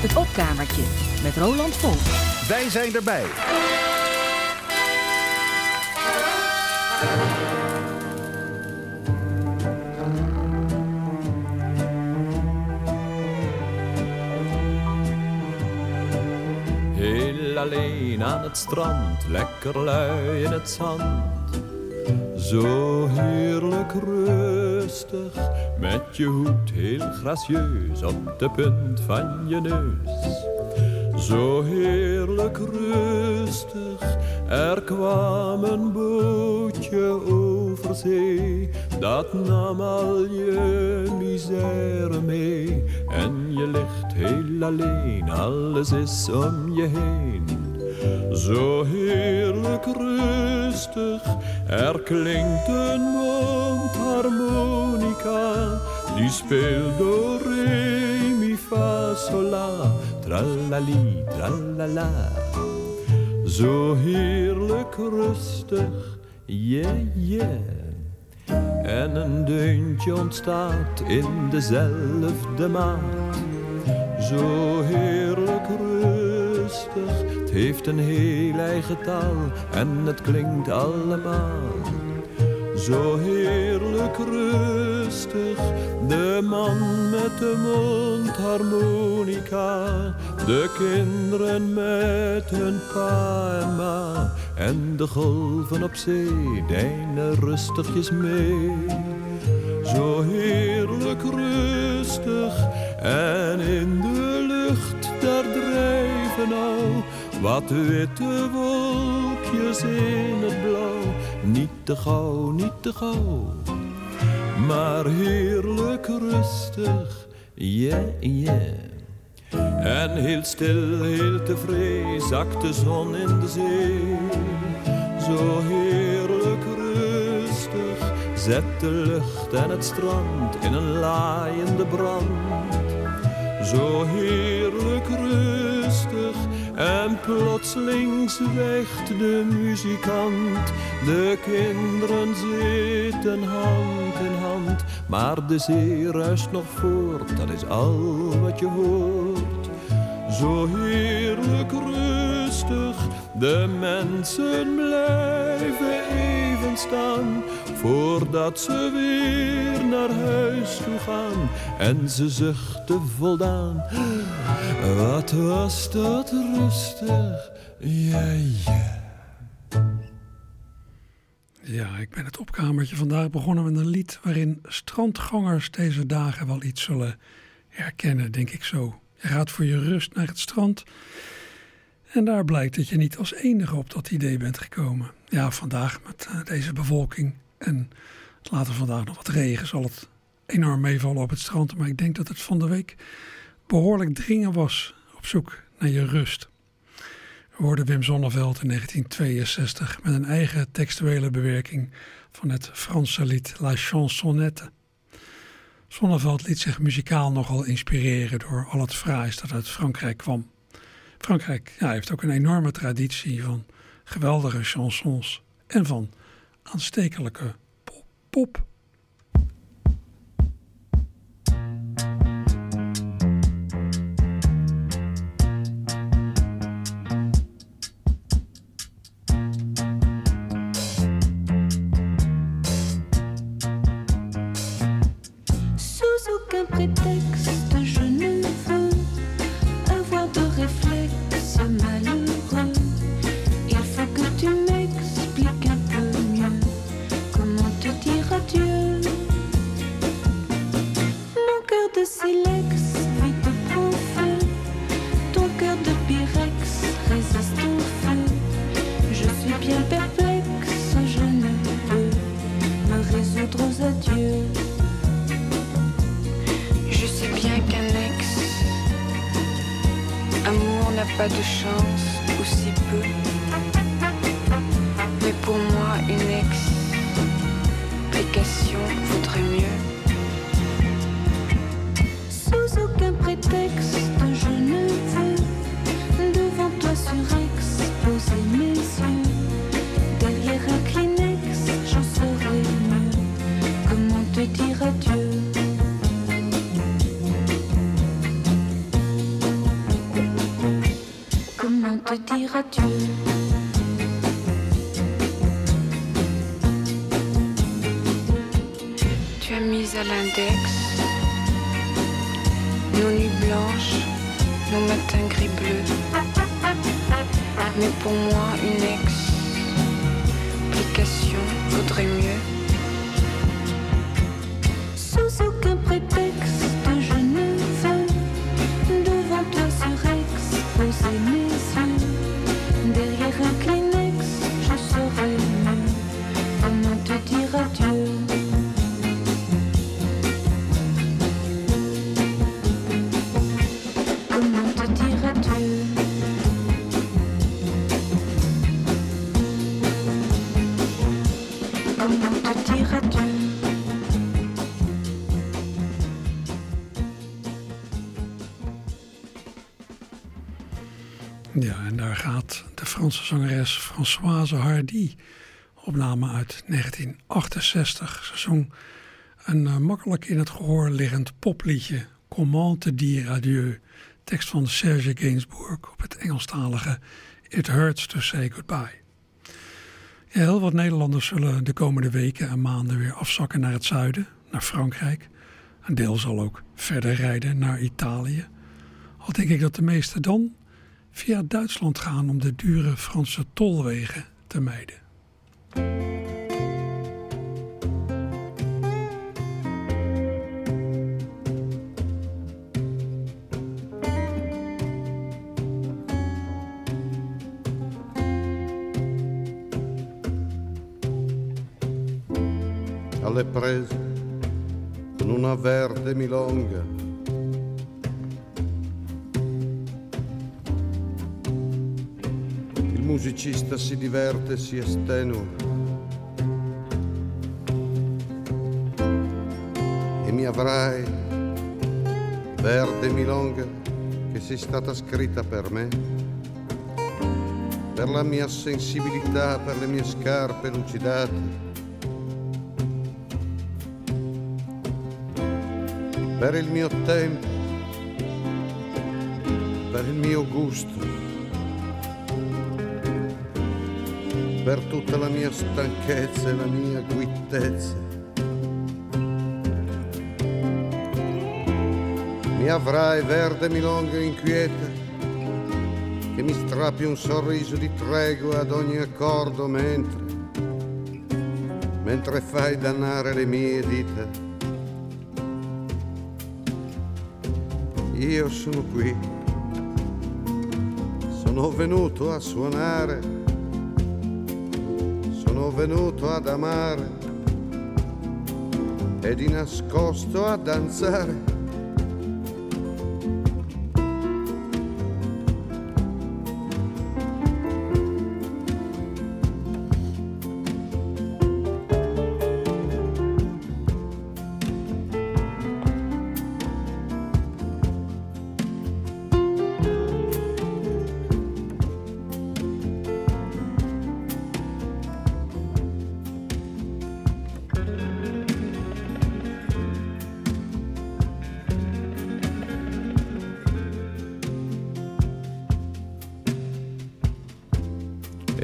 Het opkamertje met Roland Volk. Wij zijn erbij. Heel alleen aan het strand, lekker lui in het zand. Zo heerlijk rustig, met je hoed heel gracieus op de punt van je neus. Zo heerlijk rustig, er kwam een bootje over zee. Dat nam al je misère mee. En je ligt heel alleen, alles is om je heen. Zo heerlijk rustig, er klinkt een mondharmonica. Die speelt door re, mi, fa, sol, la, tralali, tralala. Zo heerlijk rustig, yeah, yeah. En een deuntje ontstaat in dezelfde maat. Zo heerlijk rustig, heeft een heel eigen taal en het klinkt allemaal. Zo heerlijk rustig, de man met de mondharmonica, de kinderen met hun pa en ma, en de golven op zee deinen rustigjes mee. Zo heerlijk rustig, en in de lucht daar drijven al wat witte wolkjes in het blauw. Niet te gauw, niet te gauw, maar heerlijk rustig, yeah, yeah. En heel stil, heel tevreden, zakt de zon in de zee. Zo heerlijk rustig, zet de lucht en het strand in een laaiende brand. Zo heerlijk rustig en plotseling zwijgt de muzikant. De kinderen zitten hand in hand, maar de zee ruist nog voort, dat is al wat je hoort. Zo heerlijk rustig, de mensen blijven even staan, voordat ze weer naar huis toe gaan. En ze zuchten voldaan, wat was dat rustig, ja ja. Ja, ik ben het opkamertje vandaag begonnen met een lied waarin strandgangers deze dagen wel iets zullen herkennen, denk ik zo. Je gaat voor je rust naar het strand en daar blijkt dat je niet als enige op dat idee bent gekomen. Ja, vandaag met eh, deze bevolking en later vandaag nog wat regen zal het enorm meevallen op het strand, maar ik denk dat het van de week behoorlijk dringen was op zoek naar je rust. We hoorden Wim Sonneveld in 1962 met een eigen textuele bewerking van het Franse lied La Chansonnette. Sonneveld liet zich muzikaal nogal inspireren door al het fraais dat uit Frankrijk kwam. Frankrijk ja, heeft ook een enorme traditie van geweldige chansons en van aanstekelijke pop. pop. Tu as mis à l'index nos nuits blanches, nos matins gris-bleus. Mais pour moi, une explication vaudrait mieux. Franse zangeres Françoise Hardy, opname uit 1968. Ze zong een eh, makkelijk in het gehoor liggend popliedje, Comment te dire adieu, tekst van Serge Gainsbourg op het Engelstalige It Hurts to Say Goodbye. Heel wat Nederlanders zullen de komende weken en maanden weer afzakken naar het zuiden, naar Frankrijk. Een deel zal ook verder rijden naar Italië. Al denk ik dat de meesten dan via Duitsland gaan om de dure Franse tolwegen te mijden. alle prese con milonga. Musicista si diverte, si estenua. E mi avrai, verde milonga, che sei stata scritta per me, per la mia sensibilità, per le mie scarpe lucidate per il mio tempo, per il mio gusto, per tutta la mia stanchezza e la mia guittezza. Mi avrai verde milonga inquieta, che mi strappi un sorriso di tregua ad ogni accordo mentre, mentre fai dannare le mie dita. io sono qui, sono venuto a suonare, venuto ad amare e di nascosto a danzare.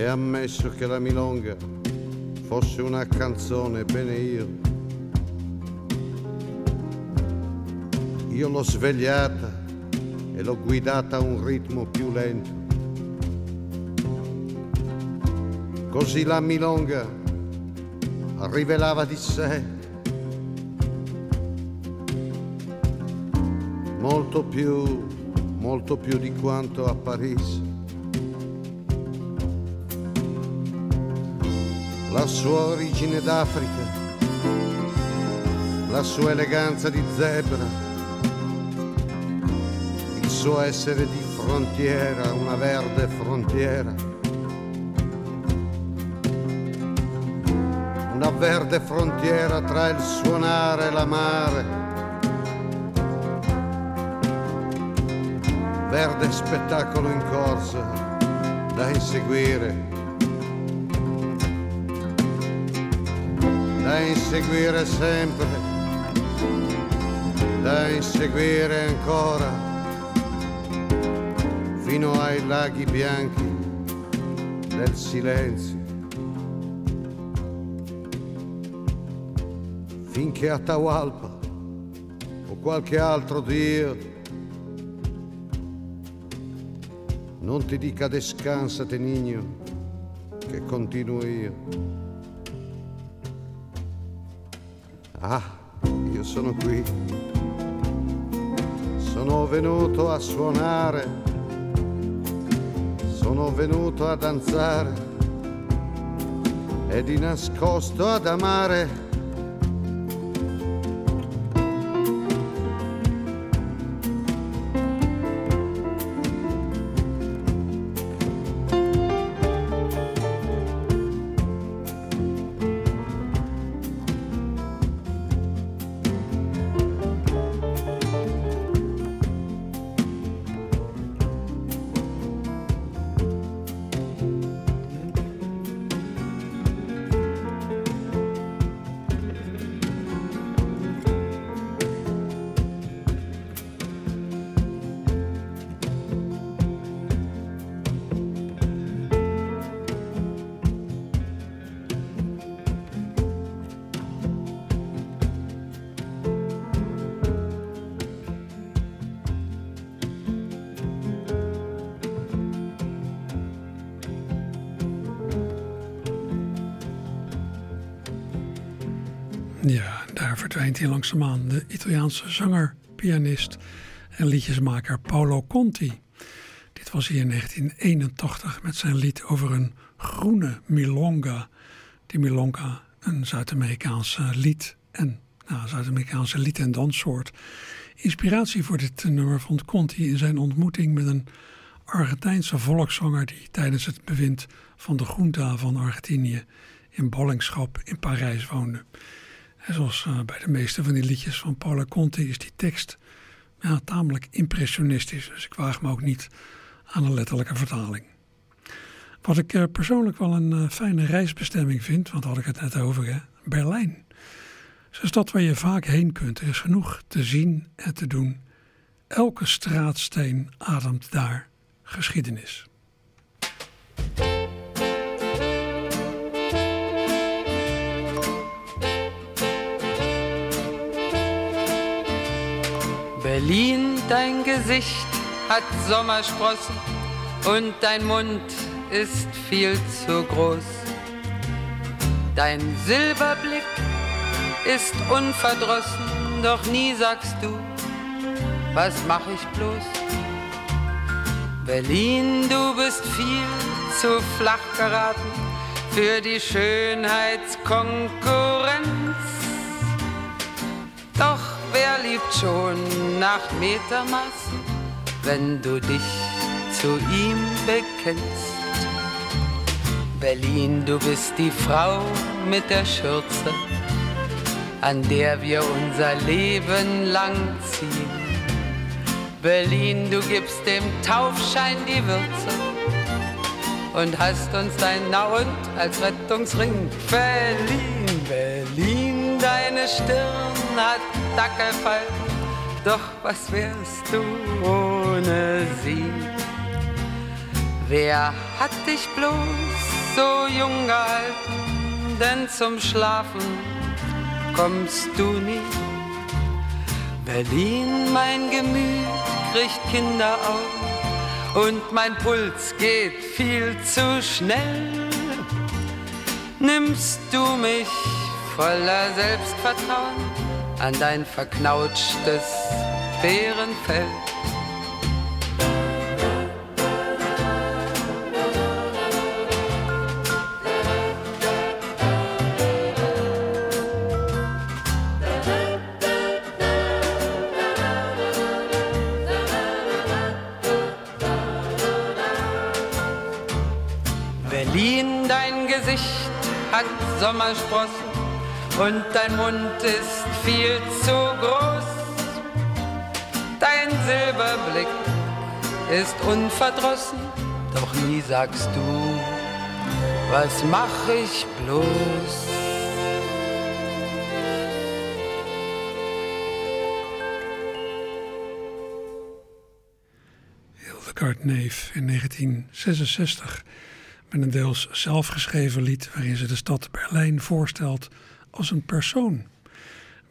Ammesso che la milonga fosse una canzone, bene io. Io l'ho svegliata e l'ho guidata a un ritmo più lento. Così la milonga rivelava di sé molto più, molto più di quanto apparisse. La sua origine d'Africa, la sua eleganza di zebra, il suo essere di frontiera, una verde frontiera. Una verde frontiera tra il suonare e l'amare. Verde spettacolo in corsa da inseguire. Inseguire sempre, da inseguire ancora, fino ai laghi bianchi del silenzio. Finché Atahualpa o qualche altro Dio non ti dica descansate nigno che continuo io. Ah, io sono qui, sono venuto a suonare. Sono venuto a danzare. E di nascosto ad amare. Ja, daar verdwijnt hij langzaamaan de Italiaanse zanger, pianist en liedjesmaker Paolo Conti. Dit was hier in 1981 met zijn lied over een groene milonga. Die milonga, een Zuid-Amerikaanse lied en nou, Zuid-Amerikaanse lied- en danssoort. Inspiratie voor dit nummer vond Conti in zijn ontmoeting met een Argentijnse volkszanger die tijdens het bewind van de Junta van Argentinië in ballingschap in Parijs woonde. En zoals uh, bij de meeste van die liedjes van Paula Conti is die tekst ja, tamelijk impressionistisch. Dus ik waag me ook niet aan een letterlijke vertaling. Wat ik uh, persoonlijk wel een uh, fijne reisbestemming vind, want had ik het net over, hè? Berlijn. Het is stad waar je vaak heen kunt. Er is genoeg te zien en te doen. Elke straatsteen ademt daar geschiedenis. Berlin, dein Gesicht hat Sommersprossen und dein Mund ist viel zu groß. Dein Silberblick ist unverdrossen, doch nie sagst du, was mach ich bloß? Berlin, du bist viel zu flach geraten für die Schönheitskonkurrenz. Doch wer liebt schon nach Metermaß, wenn du dich zu ihm bekennst? Berlin, du bist die Frau mit der Schürze, an der wir unser Leben lang ziehen. Berlin, du gibst dem Taufschein die Würze und hast uns dein Na und als Rettungsring verliehen. Berlin, deine Stirn hat Dackelfall, doch was wärst du ohne sie? Wer hat dich bloß so jung gehalten, denn zum Schlafen kommst du nie. Berlin, mein Gemüt kriegt Kinderaugen und mein Puls geht viel zu schnell. Nimmst du mich voller Selbstvertrauen an dein verknautschtes Bärenfell? Berlin, dein Gesicht hat Sommersprossen und dein Mund ist viel zu groß. Dein Silberblick ist unverdrossen, doch nie sagst du, was mach ich bloß? Hildegard Neef in 1966 Met een deels zelfgeschreven lied waarin ze de stad Berlijn voorstelt als een persoon.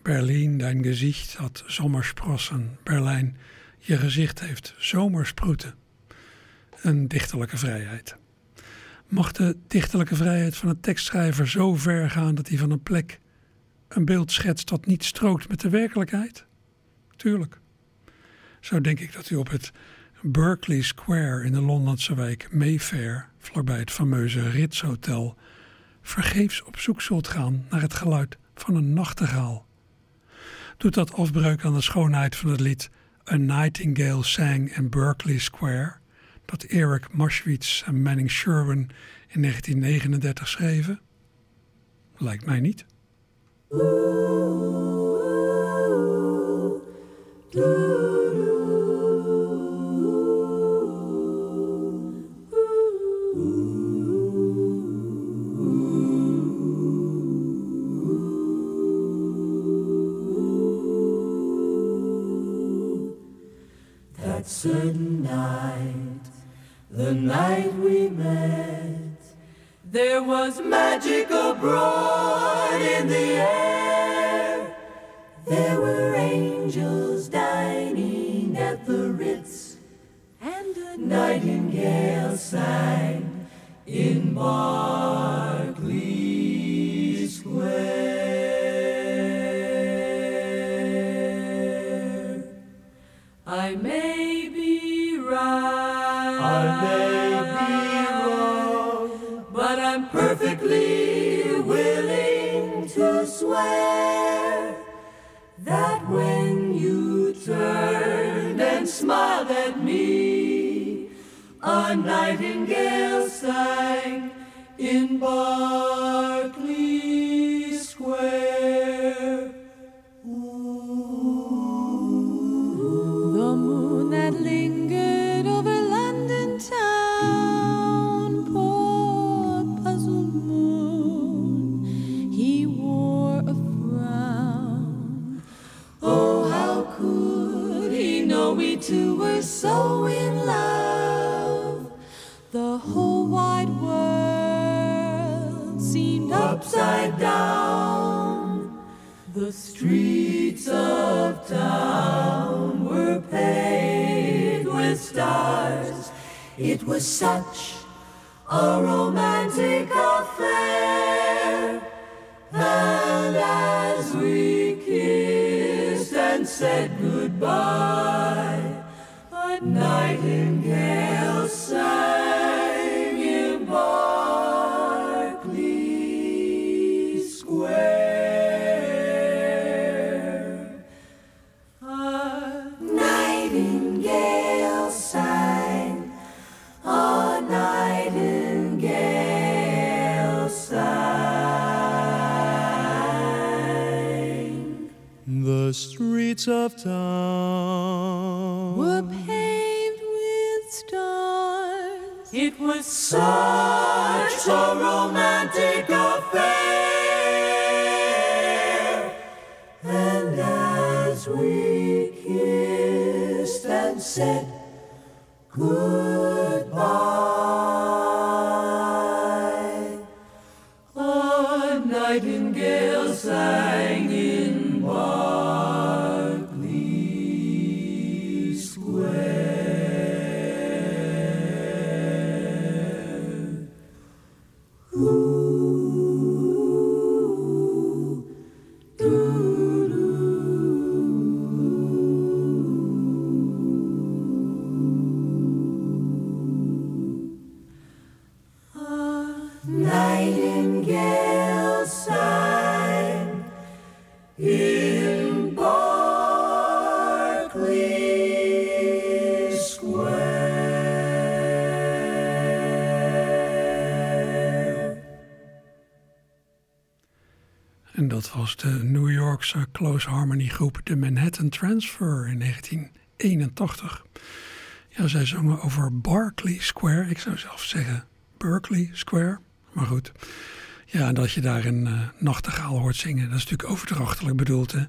Berlin, dein gezicht had zomersprossen. Berlijn, je gezicht heeft zomersproeten. Een dichterlijke vrijheid. Mag de dichterlijke vrijheid van een tekstschrijver zo ver gaan dat hij van een plek een beeld schetst dat niet strookt met de werkelijkheid? Tuurlijk. Zo denk ik dat u op het Berkeley Square in de Londense wijk Mayfair, vlakbij het fameuze Ritz Hotel, vergeefs op zoek zult gaan naar het geluid van een nachtegaal. Doet dat afbreuk aan de schoonheid van het lied A Nightingale Sang in Berkeley Square, dat Eric Maschwitz en Manning Sherwin in 1939 schreven? Lijkt mij niet. That certain night, the night we met, there was magic abroad in the air. There were angels dining at the Ritz, and a nightingale sang in Berkeley streets of town were paved with stars. It was such a 1981. Ja, zij zongen over Berkeley Square. Ik zou zelf zeggen Berkeley Square, maar goed. Ja, en dat je daar een uh, nachtegaal hoort zingen, dat is natuurlijk overdrachtelijk bedoeld. Hè?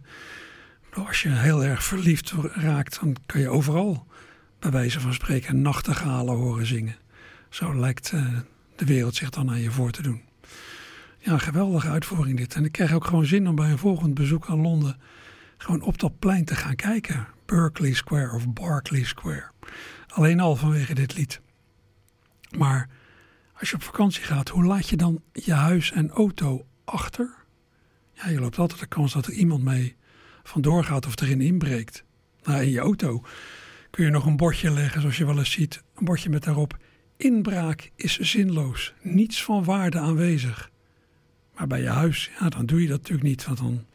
Als je heel erg verliefd raakt, dan kan je overal, bij wijze van spreken, nachtegalen horen zingen. Zo lijkt uh, de wereld zich dan aan je voor te doen. Ja, een geweldige uitvoering dit. En ik krijg ook gewoon zin om bij een volgend bezoek aan Londen gewoon op dat plein te gaan kijken. Berkeley Square of Berkeley Square. Alleen al vanwege dit lied. Maar als je op vakantie gaat, hoe laat je dan je huis en auto achter? Ja, je loopt altijd de kans dat er iemand mee vandoor gaat of erin inbreekt. Nou, in je auto kun je nog een bordje leggen, zoals je wel eens ziet. Een bordje met daarop: inbraak is zinloos, niets van waarde aanwezig. Maar bij je huis, ja, dan doe je dat natuurlijk niet, want dan,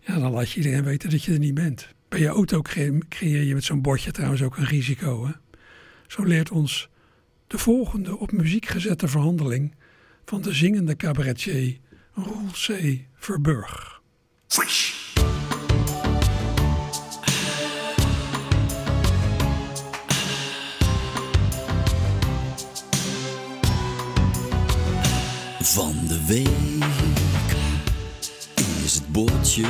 ja, dan laat je iedereen weten dat je er niet bent. Bij je auto creëer je met zo'n bordje trouwens ook een risico. Hè? Zo leert ons de volgende op muziek gezette verhandeling van de zingende cabaretier Roel C. Verburg. Van de week is het bordje.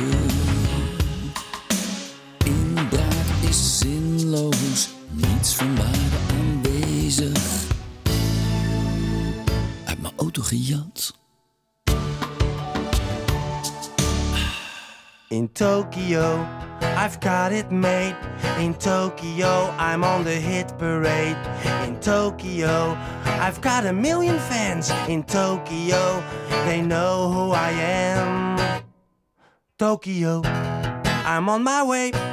Niets aanwezig. Uit mijn auto gejat. In Tokyo, I've got it made. In Tokyo, I'm on the hit parade. In Tokyo, I've got a million fans. In Tokyo, they know who I am. Tokyo, I'm on my way.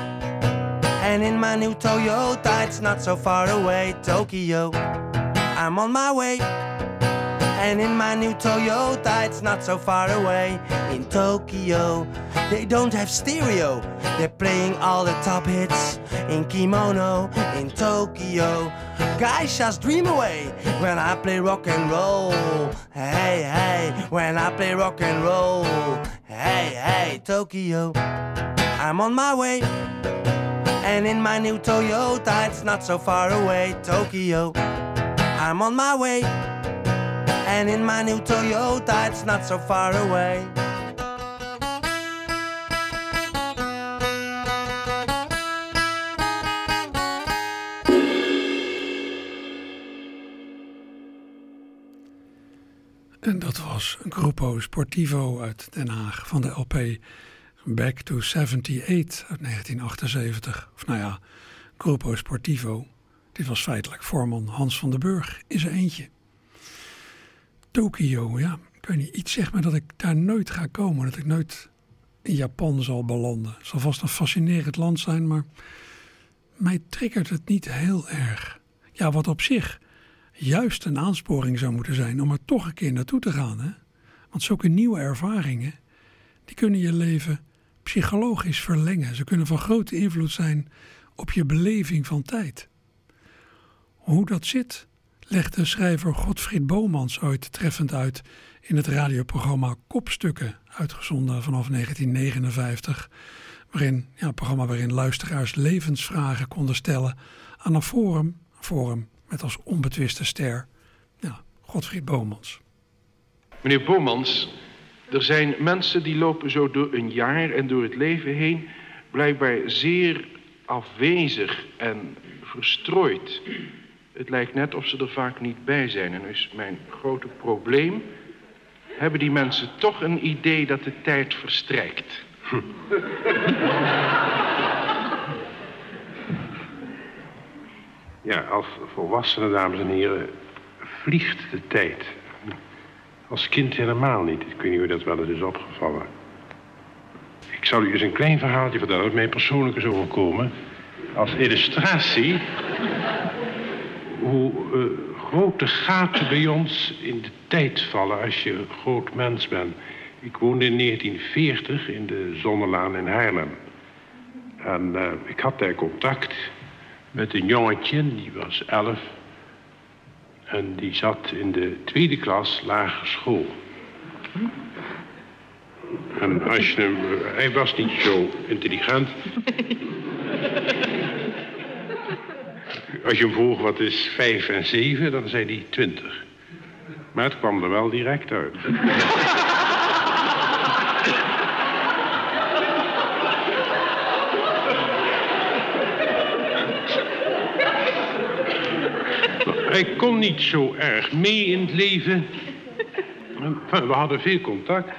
And in my new Toyota, it's not so far away. Tokyo, I'm on my way. And in my new Toyota, it's not so far away. In Tokyo, they don't have stereo. They're playing all the top hits in kimono. In Tokyo, guys just dream away when I play rock and roll. Hey, hey, when I play rock and roll. Hey, hey, Tokyo, I'm on my way. And in my new Toyota, it's not so far away. Tokyo, I'm on my way. And in my new Toyota, it's not so far away. En dat was een Gruppo Sportivo uit Den Haag van de LP Back to 78 uit 1978. Of nou ja, Gruppo Sportivo. Dit was feitelijk voorman Hans van den Burg in zijn eentje. Tokio, ja, ik weet niet, iets zegt me dat ik daar nooit ga komen. Dat ik nooit in Japan zal belanden. Het zal vast een fascinerend land zijn, maar mij triggert het niet heel erg. Ja, wat op zich juist een aansporing zou moeten zijn om er toch een keer naartoe te gaan. Hè? Want zulke nieuwe ervaringen, die kunnen je leven psychologisch verlengen. Ze kunnen van grote invloed zijn op je beleving van tijd. Hoe dat zit, legde schrijver Godfried Bomans ooit treffend uit in het radioprogramma Kopstukken, uitgezonden vanaf 1959, waarin, ja, een programma waarin luisteraars levensvragen konden stellen aan een forum, forum met als onbetwiste ster ja, Godfried Bomans. Meneer Bomans, er zijn mensen die lopen zo door een jaar en door het leven heen blijkbaar zeer afwezig en verstrooid. Het lijkt net of ze er vaak niet bij zijn. En is mijn grote probleem. Hebben die mensen toch een idee dat de tijd verstrijkt? Ja, als volwassene, dames en heren, vliegt de tijd. Als kind helemaal niet. Ik weet niet hoe dat wel eens is opgevallen. Ik zal u eens een klein verhaaltje vertellen dat mij persoonlijk is overkomen. Als illustratie hoe uh, grote gaten bij ons in de tijd vallen als je een groot mens bent. Ik woonde in 1940 in de Zonnelaan in Haarlem. En uh, ik had daar contact met een jongetje, die was elf. En die zat in de tweede klas lagere school. En als je hem... Hij was niet zo intelligent. Als je hem vroeg wat is 5 en 7, dan zei hij 20. Maar het kwam er wel direct uit. Hij kon niet zo erg mee in het leven. We hadden veel contact.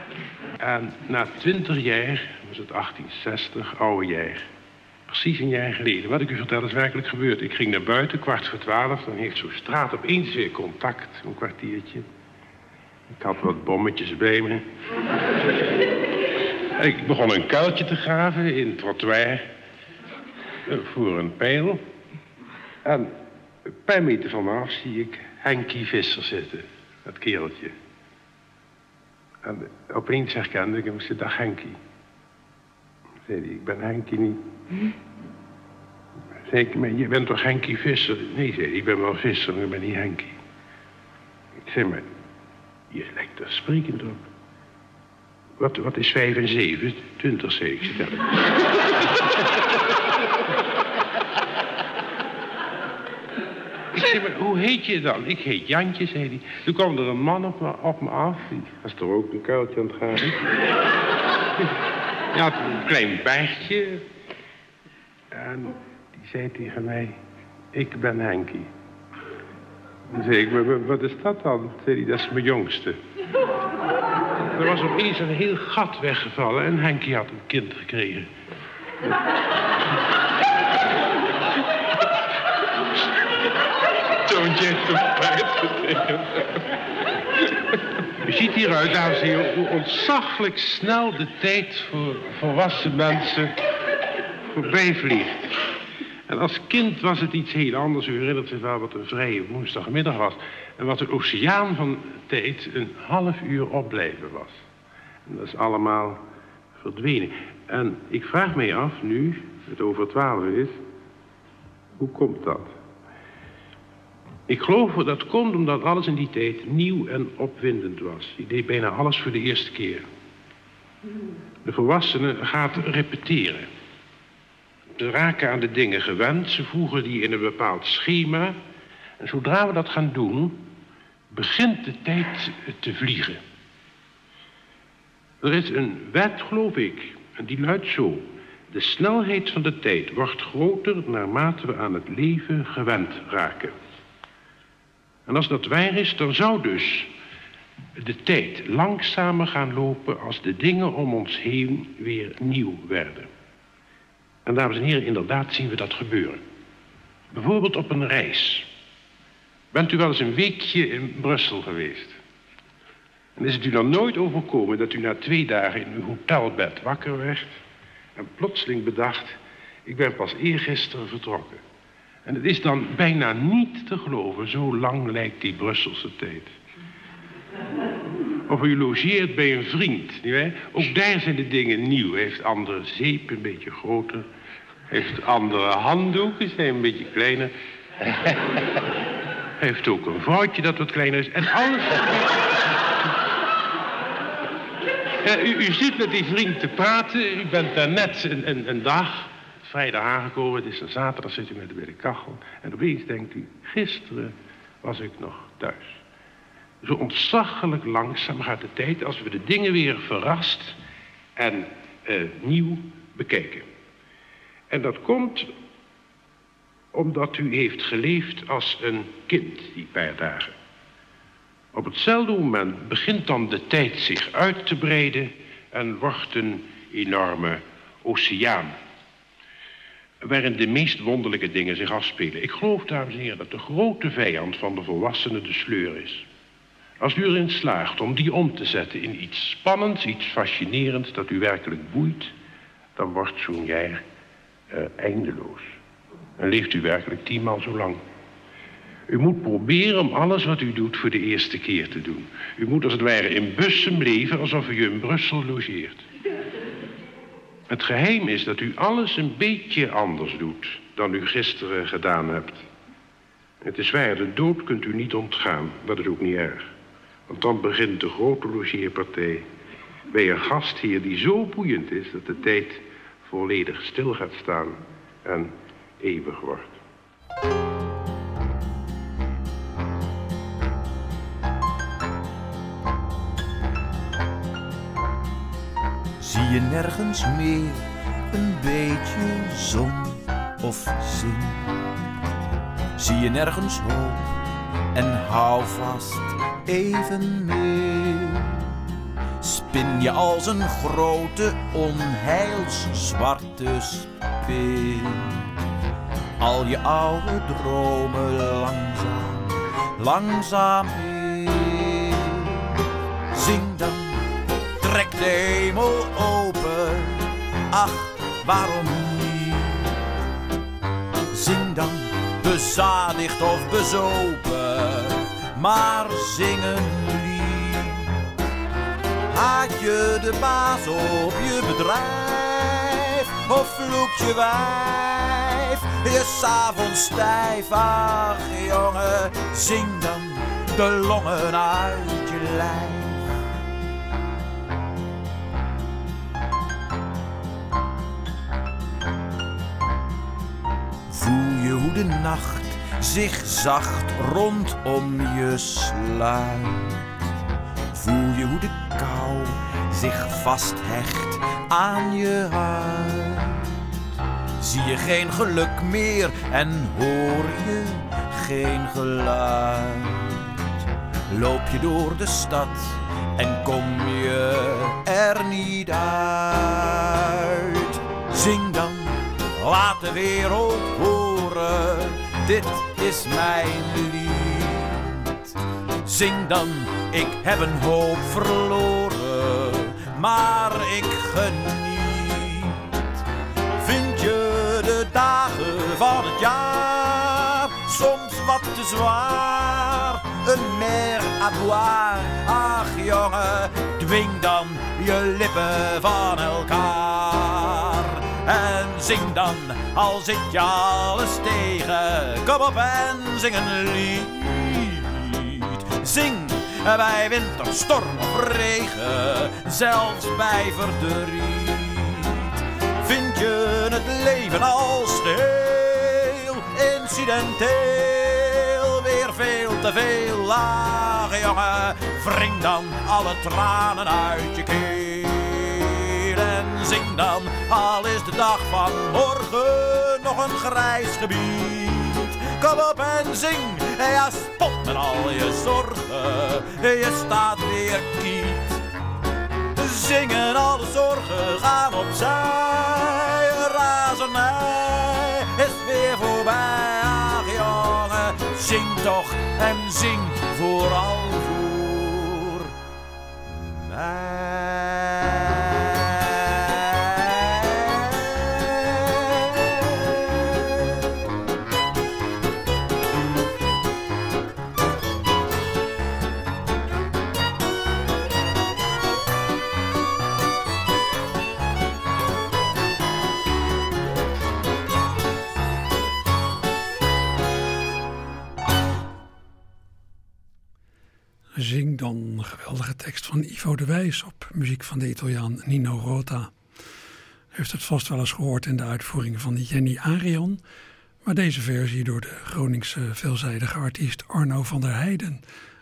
En na twintig jaar, was het 1860, oude jaar. Precies een jaar geleden. Wat ik u vertel is werkelijk gebeurd. Ik ging naar buiten, kwart voor twaalf. Dan heeft zo'n straat opeens weer contact, een kwartiertje. Ik had wat bommetjes bij me. ik begon een kuiltje te graven in het trottoir. eh, Voor een pijl. En een paar meter van me af zie ik Henkie Visser zitten. Dat kereltje. En opeens herkende ik hem. Ik zei, dag Henkie. Zei hij, ik ben Henkie niet. Ik, maar je bent toch Henkie Visser? Nee, zei ik ben wel Visser, maar ik ben niet Henkie. Ik zei, maar je lijkt er sprekend op. Wat, wat is vijf en zeven? Twintig, zei ik. Zei, maar hoe heet je dan? Ik heet Jantje, zei hij. Toen kwam er een man op me, op me af. Die was toch ook een kuiltje aan het gaan. Hij had een klein bergje. En die zei tegen mij, ik ben Henkie. Toen zei ik, "Maar wa- wat is dat dan? Dat is mijn jongste. Er was opeens een heel gat weggevallen en Henkie had een kind gekregen. Gekregen. U ziet hieruit, dames en heren, hoe ontzaglijk snel de tijd voor volwassen mensen voorbij vliegt. En als kind was het iets heel anders. U herinnert zich wel wat een vrije woensdagmiddag was. En wat een oceaan van tijd een half uur opblijven was. En dat is allemaal verdwenen. En ik vraag mij af, nu het over twaalf is, hoe komt dat? Ik geloof dat dat komt omdat alles in die tijd nieuw en opwindend was. Je deed bijna alles voor de eerste keer. De volwassene gaat repeteren. Ze raken aan de dingen gewend, ze voegen die in een bepaald schema. En zodra we dat gaan doen, begint de tijd te vliegen. Er is een wet, geloof ik, en die luidt zo. De snelheid van de tijd wordt groter naarmate we aan het leven gewend raken. En als dat waar is, dan zou dus de tijd langzamer gaan lopen als de dingen om ons heen weer nieuw werden. En dames en heren, inderdaad zien we dat gebeuren. Bijvoorbeeld op een reis. Bent u wel eens een weekje in Brussel geweest? En is het u dan nooit overkomen dat u na twee dagen in uw hotelbed wakker werd en plotseling bedacht, ik ben pas eergisteren vertrokken. En het is dan bijna niet te geloven, zo lang lijkt die Brusselse tijd. Of u logeert bij een vriend, nietwaar? Ook daar zijn de dingen nieuw. Heeft andere zeep, een beetje groter. Heeft andere handdoeken, zijn een beetje kleiner. Heeft ook een vrouwtje dat wat kleiner is. En alles... U, zit met die vriend te praten. U bent daar net een, een dag, vrijdag aangekomen. Het is een zaterdag, zit u met de kachel. En opeens denkt u, gisteren was ik nog thuis. Zo ontzaglijk langzaam gaat de tijd als we de dingen weer verrast en eh, nieuw bekijken. En dat komt omdat u heeft geleefd als een kind die paar dagen. Op hetzelfde moment begint dan de tijd zich uit te breiden en wordt een enorme oceaan. Waarin de meest wonderlijke dingen zich afspelen. Ik geloof, dames en heren, dat de grote vijand van de volwassenen de sleur is. Als u erin slaagt om die om te zetten in iets spannends, iets fascinerends dat u werkelijk boeit, dan wordt zo'n jaar eh, eindeloos. En leeft u werkelijk tienmaal zo lang. U moet proberen om alles wat u doet voor de eerste keer te doen. U moet als het ware in Bussum leven alsof u in Brussel logeert. Het geheim is dat u alles een beetje anders doet dan u gisteren gedaan hebt. Het is waar, de dood kunt u niet ontgaan. Dat is ook niet erg. Want dan begint de grote logeerpartij bij een gastheer die zo boeiend is dat de tijd volledig stil gaat staan en eeuwig wordt. Je nergens meer een beetje zon of zin? Zie je nergens hoop en hou vast even mee. Spin je als een grote onheilszwarte spin. Al je oude dromen langzaam, langzaam heen. Zing dan, trek de hemel open. Ach, waarom niet? Zing dan, bezadigd of bezopen, maar zing een lied. Haat je de baas op je bedrijf of vloekt je wijf? Je s'avonds stijf, ach jongen, zing dan de longen uit je lijf. Voel je hoe de nacht zich zacht rondom je sluit. Voel je hoe de kou zich vasthecht aan je huid. Zie je geen geluk meer en hoor je geen geluid. Loop je door de stad en kom je er niet uit. Zing dan, laat de wereld horen, dit is mijn lied. Zing dan, ik heb een hoop verloren, maar ik geniet. Vind je de dagen van het jaar soms wat te zwaar? Een mer à boire, ach jongen, dwing dan je lippen van elkaar. En zing dan, al zit je alles tegen, kom op en zing een lied. Zing bij winter, storm of regen, zelfs bij verdriet. Vind je het leven als heel incidenteel, weer veel te veel lage jongen, wring dan alle tranen uit je keel. Zing dan, al is de dag van morgen nog een grijs gebied. Kom op en zing, ja spot met al je zorgen, je staat weer kiet. Zingen alle zorgen gaan opzij, razernij is weer voorbij. Ach zing toch en zing vooral voor Zing dan een geweldige tekst van Ivo de Wijs op muziek van de Italiaan Nino Rota. U heeft het vast wel eens gehoord in de uitvoering van Jenny Arian, maar deze versie door de Groningse veelzijdige artiest Arno van der Heijden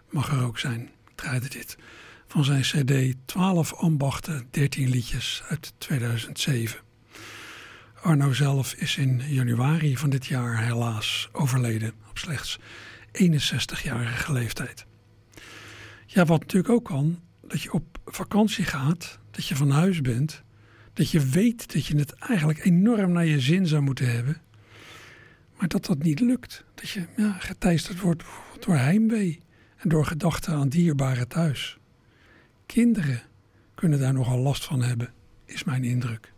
mag er ook zijn. Draaide dit van zijn cd 12 ambachten, 13 liedjes uit 2007. Arno zelf is in januari van dit jaar helaas overleden op slechts 61-jarige leeftijd. Ja, wat natuurlijk ook kan, dat je op vakantie gaat, dat je van huis bent, dat je weet dat je het eigenlijk enorm naar je zin zou moeten hebben, maar dat dat niet lukt. Dat je ja, geteisterd wordt door heimwee en door gedachten aan dierbaren thuis. Kinderen kunnen daar nogal last van hebben, is mijn indruk.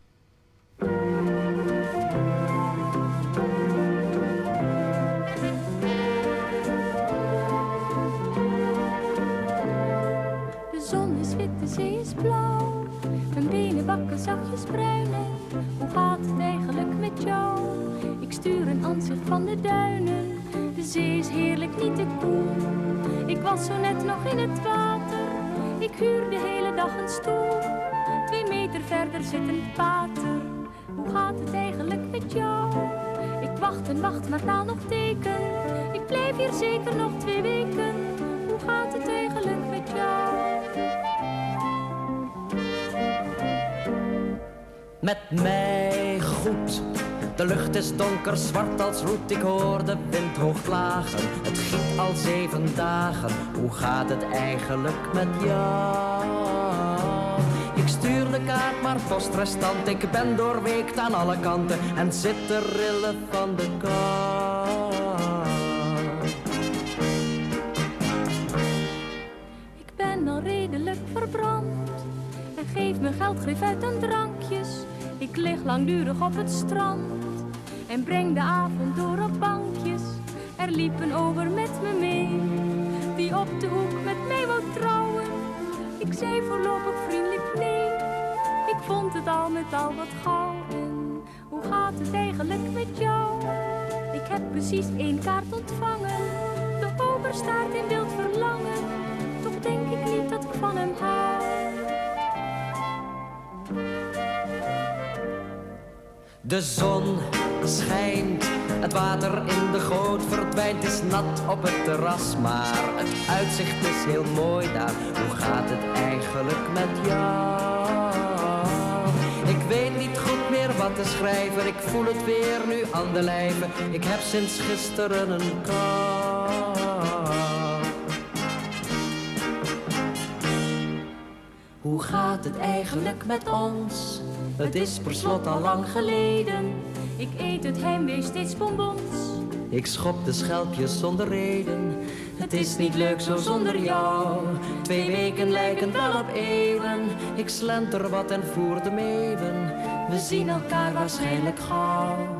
De zee is blauw. Mijn benen bakken zachtjes bruin. En hoe gaat het eigenlijk met jou? Ik stuur een aanzicht van de duinen. De zee is heerlijk, niet te koel. Ik was zo net nog in het water. Ik huur de hele dag een stoel. Twee meter verder zit een pater. Hoe gaat het eigenlijk met jou? Ik wacht en wacht, maar taal nog teken. Ik blijf hier zeker nog twee weken. Hoe gaat het eigenlijk met jou? Met mij goed, De lucht is donker, zwart als roet, ik hoor de wind hoog klagen. Het giet al zeven dagen, hoe gaat het eigenlijk met jou? Ik stuur de kaart, maar postrestant, ik ben doorweekt aan alle kanten en zit te rillen van de kou. Ik ben al redelijk verbrand. En geef me geld, geef uit aan drankjes. Ik lig langdurig op het strand. En breng de avond door op bankjes. Er liep een over met me mee. Die op de hoek met mij wou trouwen. Ik zei voorlopig vriendelijk nee. Ik vond het al met al wat gauw. Hoe gaat het eigenlijk met jou? Ik heb precies één kaart ontvangen. De ober staat in wild verlangen. Toch denk ik niet dat ik van hem hou. De zon schijnt, het water in de goot verdwijnt, is nat op het terras, maar het uitzicht is heel mooi daar. Hoe gaat het eigenlijk met jou? Ik weet niet goed meer wat te schrijven, ik voel het weer nu aan de lijve. Ik heb sinds gisteren een kou. Hoe gaat het eigenlijk met ons? Het is per slot al lang geleden. Ik eet het heimwee steeds bonbons. Ik schop de schelpjes zonder reden. Het is niet leuk zo zonder jou. Twee weken lijken wel op eeuwen. Ik slenter wat en voer de meeuwen. We zien elkaar waarschijnlijk gauw.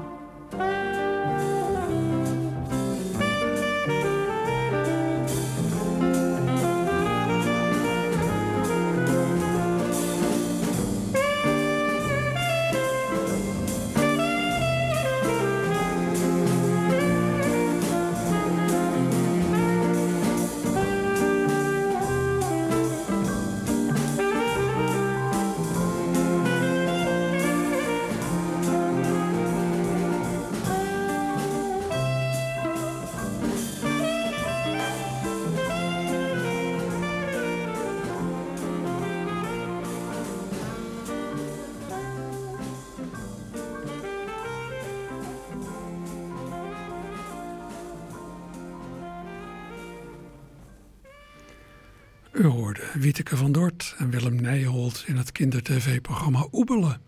Wieteke van Dort en Willem Nijholt in het kindertv-programma Oebelen.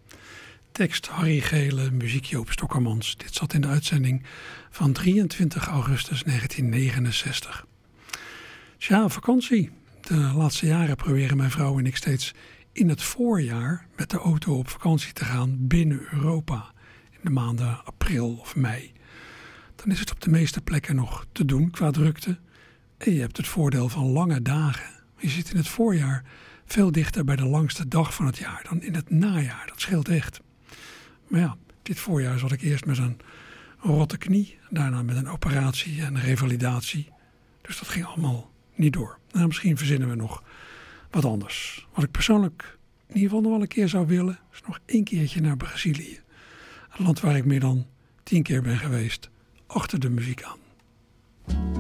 Tekst Harry Gele, muziek Joop Stokkermans. Dit zat in de uitzending van 23 augustus 1969. Tja, vakantie. De laatste jaren proberen mijn vrouw en ik steeds in het voorjaar met de auto op vakantie te gaan binnen Europa. In de maanden april of mei. Dan is het op de meeste plekken nog te doen qua drukte. En je hebt het voordeel van lange dagen. Je zit in het voorjaar veel dichter bij de langste dag van het jaar dan in het najaar. Dat scheelt echt. Maar ja, dit voorjaar zat ik eerst met een rotte knie. Daarna met een operatie en revalidatie. Dus dat ging allemaal niet door. Nou, misschien verzinnen we nog wat anders. Wat ik persoonlijk in ieder geval nog wel een keer zou willen... is nog één keertje naar Brazilië. Een land waar ik meer dan tien keer ben geweest. Achter de muziek aan.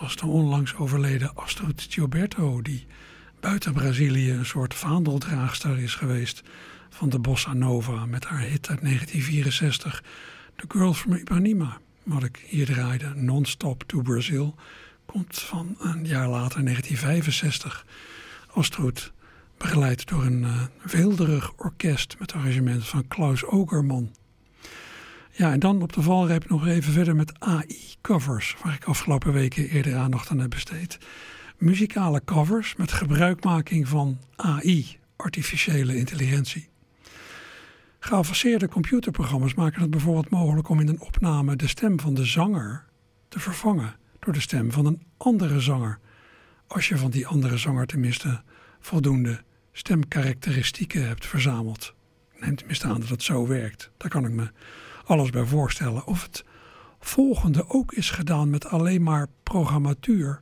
Was de onlangs overleden Astrid Gilberto, die buiten Brazilië een soort vaandeldraagster is geweest van de bossa nova met haar hit uit 1964, The Girl from Ipanema, wat ik hier draaide, Non-Stop to Brazil, komt van een jaar later, 1965. Astrid, begeleid door een uh, weelderig orkest met arrangement van Klaus Ogerman. Ja, en dan op de valreep nog even verder met AI-covers, waar ik afgelopen weken eerder aandacht aan heb besteed. Muzikale covers met gebruikmaking van AI, artificiële intelligentie. Geavanceerde computerprogramma's maken het bijvoorbeeld mogelijk om in een opname de stem van de zanger te vervangen door de stem van een andere zanger. Als je van die andere zanger tenminste voldoende stemkarakteristieken hebt verzameld. Neem tenminste aan dat het zo werkt. Daar kan ik me alles bij voorstellen. Of het volgende ook is gedaan met alleen maar programmatuur,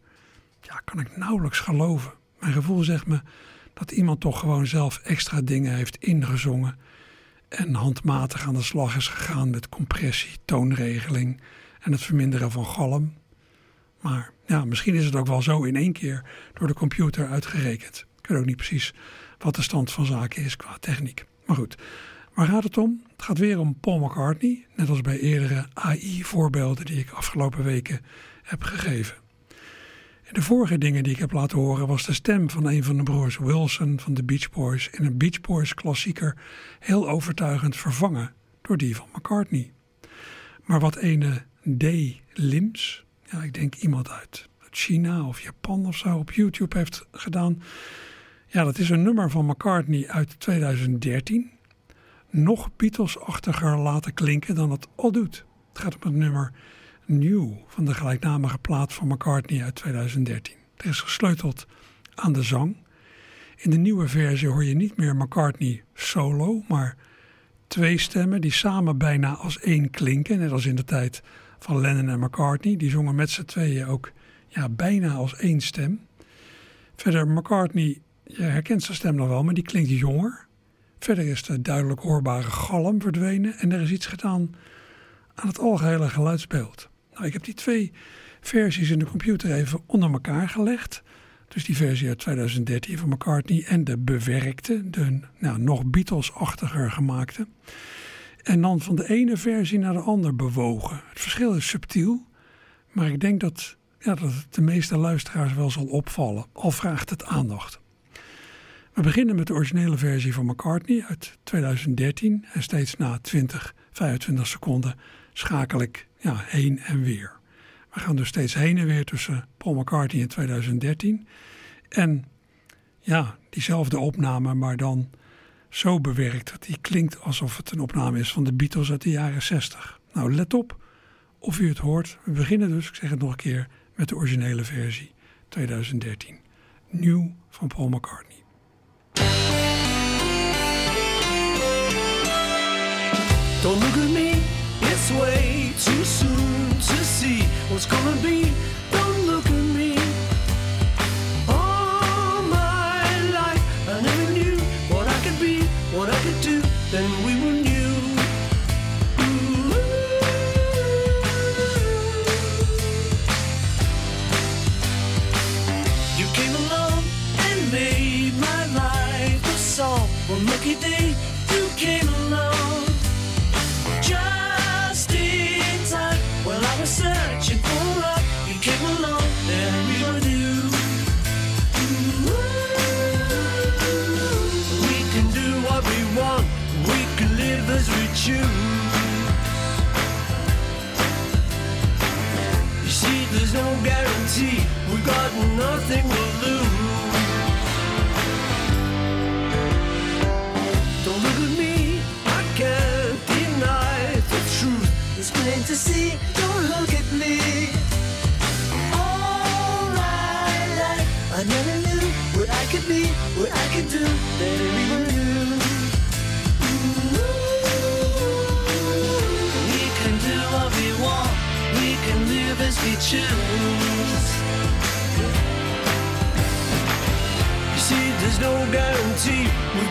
ja, kan ik nauwelijks geloven. Mijn gevoel zegt me dat iemand toch gewoon zelf extra dingen heeft ingezongen en handmatig aan de slag is gegaan met compressie, toonregeling en het verminderen van galm. Maar ja, misschien is het ook wel zo in één keer door de computer uitgerekend. Ik weet ook niet precies wat de stand van zaken is qua techniek. Maar goed, Waar gaat het om? Het gaat weer om Paul McCartney, net als bij eerdere AI-voorbeelden die ik afgelopen weken heb gegeven. En de vorige dingen die ik heb laten horen was de stem van een van de broers Wilson van de Beach Boys in een Beach Boys klassieker heel overtuigend vervangen door die van McCartney. Maar wat ene D. Lims, ja, ik denk iemand uit China of Japan of zo op YouTube heeft gedaan. Ja, dat is een nummer van McCartney uit 2013 nog Beatles-achtiger laten klinken dan het al doet. Het gaat om het nummer New van de gelijknamige plaat van McCartney uit 2013. Het is gesleuteld aan de zang. In de nieuwe versie hoor je niet meer McCartney solo, maar twee stemmen die samen bijna als één klinken. Net als in de tijd van Lennon en McCartney. Die zongen met z'n tweeën ook ja, bijna als één stem. Verder, McCartney, je herkent zijn stem nog wel, maar die klinkt jonger. Verder is de duidelijk hoorbare galm verdwenen en er is iets gedaan aan het algehele geluidsbeeld. Nou, ik heb die twee versies in de computer even onder elkaar gelegd. Dus die versie uit 2013 van McCartney en de bewerkte, de nou, nog Beatles-achtiger gemaakte. En dan van de ene versie naar de andere bewogen. Het verschil is subtiel, maar ik denk dat, ja, dat het de meeste luisteraars wel zal opvallen, al vraagt het aandacht. We beginnen met de originele versie van McCartney uit 2013 en steeds na 20, 25 seconden schakel ik ja, heen en weer. We gaan dus steeds heen en weer tussen Paul McCartney in 2013 en ja, diezelfde opname, maar dan zo bewerkt dat die klinkt alsof het een opname is van de Beatles uit de jaren 60. Nou, let op of u het hoort. We beginnen dus, ik zeg het nog een keer, met de originele versie 2013. Nieuw van Paul McCartney. Don't look at me, it's way too soon to see what's gonna be. Guarantee, we got nothing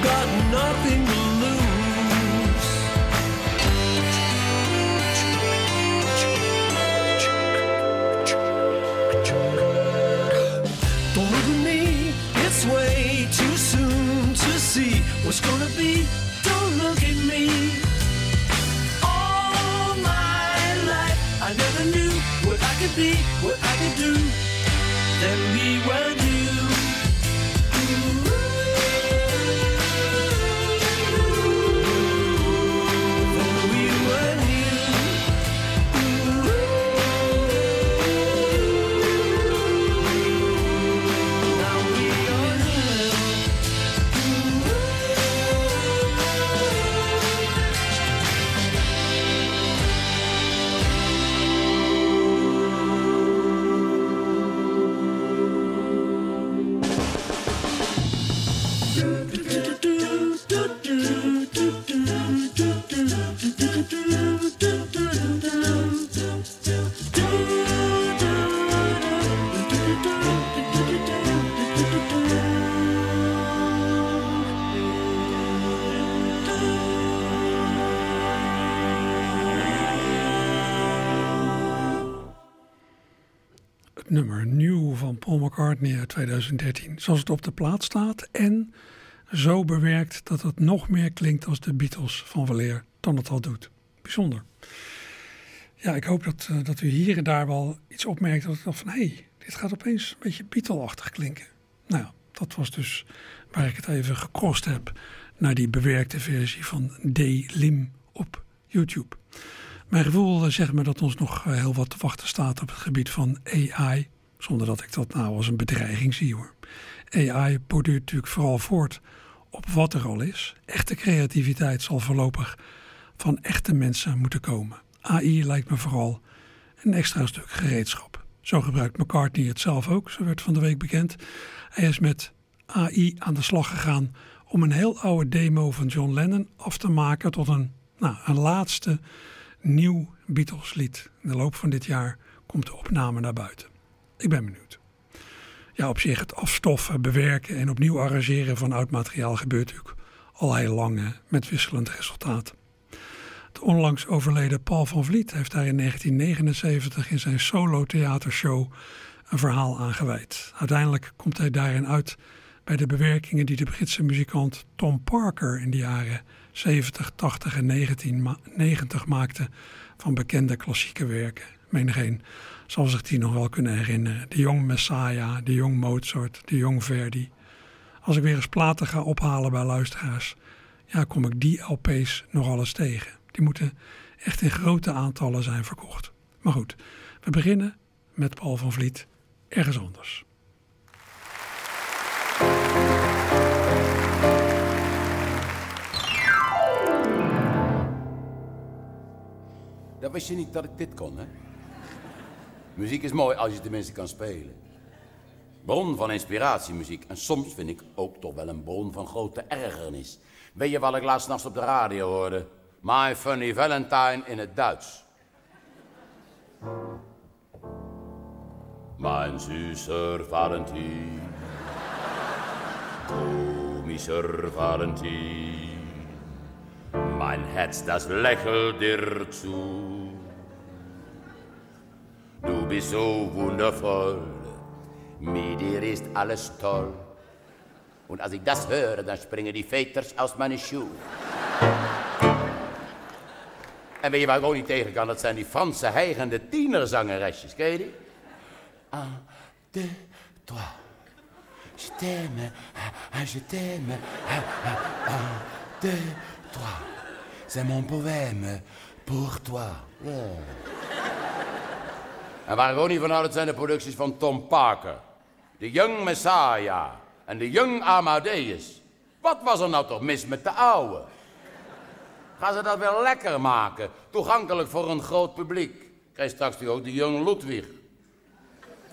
got nothing McCartney uit 2013. Zoals het op de plaat staat en zo bewerkt dat het nog meer klinkt als de Beatles van weleer dan het al doet. Bijzonder. Ja, ik hoop dat, eh, dat u hier en daar wel iets opmerkt dat dacht van hé, hey, dit gaat opeens een beetje Beatle-achtig klinken. Nou dat was dus waar ik het even gecrossed heb naar die bewerkte versie van D. Lim op YouTube. Mijn gevoel eh, zegt me dat ons nog eh, heel wat te wachten staat op het gebied van AI. Zonder dat ik dat nou als een bedreiging zie hoor. AI borduurt natuurlijk vooral voort op wat er al is. Echte creativiteit zal voorlopig van echte mensen moeten komen. AI lijkt me vooral een extra stuk gereedschap. Zo gebruikt McCartney het zelf ook, zo werd van de week bekend. Hij is met AI aan de slag gegaan om een heel oude demo van John Lennon af te maken tot een, nou, een laatste nieuw Beatles lied. In de loop van dit jaar komt de opname naar buiten. Ik ben benieuwd. Ja, op zich het afstoffen, bewerken en opnieuw arrangeren van oud materiaal gebeurt natuurlijk al heel lang met wisselend resultaat. De onlangs overleden Paul van Vliet heeft daar in 1979 in zijn solo-theatershow een verhaal aan gewijd. Uiteindelijk komt hij daarin uit bij de bewerkingen die de Britse muzikant Tom Parker in de jaren 70, 80 en 1990 maakte van bekende klassieke werken. Menigeen zal zich die nog wel kunnen herinneren. De Jong Messiah, de Jong Mozart, de Jong Verdi. Als ik weer eens platen ga ophalen bij luisteraars, ja, kom ik die LP's nogal eens tegen. Die moeten echt in grote aantallen zijn verkocht. Maar goed, we beginnen met Paul van Vliet ergens anders. Dat wist je niet dat ik dit kon, hè? Muziek is mooi als je tenminste kan spelen. Bron van inspiratiemuziek. En soms vind ik ook toch wel een bron van grote ergernis. Weet je wat ik laatst nachts op de radio hoorde? My Funny Valentine in het Duits. Mijn süßer Valentin. Komischer Valentin. Mein Herz, das lächelt dir zu. Du bist so wundervoll, mit dir ist alles toll. Und als ich das höre, dann springen die Veters aus meine Schuhe. En weet je waar ik ook niet tegen kan? Dat zijn die Franse heigende tienerzangeresjes. Ken je die? Un, deux, trois. Je t'aime, je t'aime. Un, deux, trois. C'est mon poème pour toi. En waar ik ook niet van hou, dat zijn de producties van Tom Parker. De Young Messiah en de Young Amadeus. Wat was er nou toch mis met de oude? Gaan ze dat weer lekker maken? Toegankelijk voor een groot publiek. Krijg straks nu ook de Young Ludwig.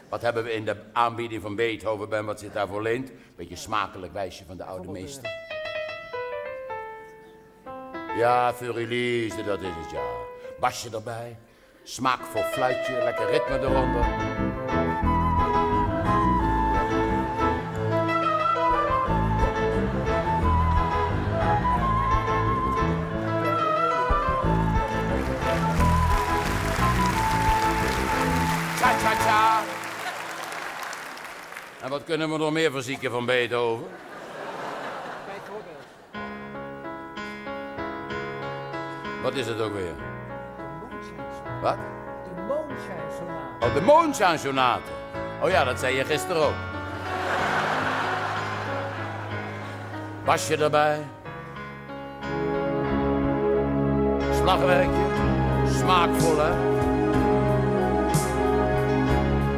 Wat hebben we in de aanbieding van Beethoven ben? Wat zit daarvoor leent? Beetje smakelijk wijsje van de oude meester. Ja, Furilize, dat is het, ja. Basje erbij, Smaak voor fluitje, lekker ritme eronder. Tja, tja, tja. En wat kunnen we nog meer verzieken van Beethoven? Wat is het ook weer? Wat? De Moonshine-sonate. Oh, de Moonshine Sonate. Oh ja, dat zei je gisteren ook. Basje erbij. Slagwerkje. Smaakvol, hè?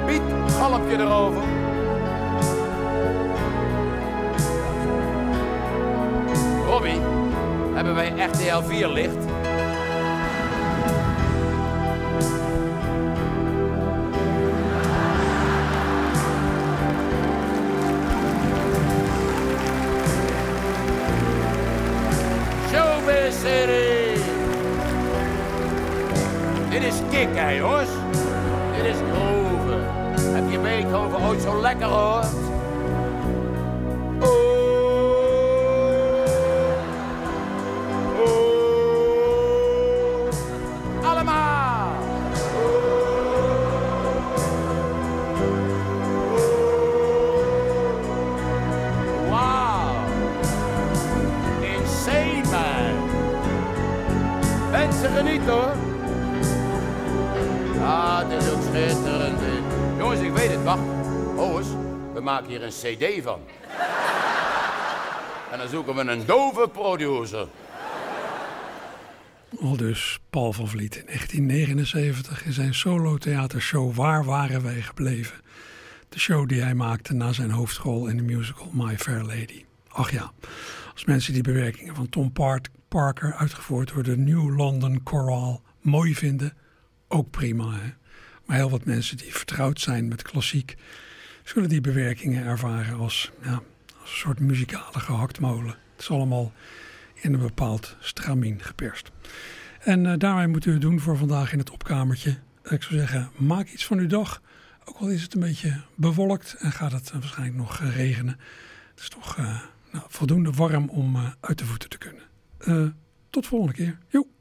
Piet, galmpje erover. Robbie, hebben wij RTL 4 licht? Kick, hè, jongens. Dit is groove. Heb je Beethoven ooit zo lekker gehoord? Cd van. En dan zoeken we een dove producer. Al dus Paul van Vliet in 1979 in zijn solo-theatershow Waar waren wij gebleven? De show die hij maakte na zijn hoofdrol in de musical My Fair Lady. Ach ja, als mensen die bewerkingen van Tom Parker, uitgevoerd door de New London Chorale, mooi vinden, ook prima. Hè? Maar heel wat mensen die vertrouwd zijn met klassiek, zullen die bewerkingen ervaren als, ja, als een soort muzikale gehaktmolen. Het is allemaal in een bepaald stramien geperst. En eh, daarmee moeten we doen voor vandaag in het opkamertje. Ik zou zeggen, maak iets van uw dag. Ook al is het een beetje bewolkt en gaat het eh, waarschijnlijk nog eh, regenen. Het is toch nou, voldoende warm om uit de voeten te kunnen. Tot volgende keer. Joe.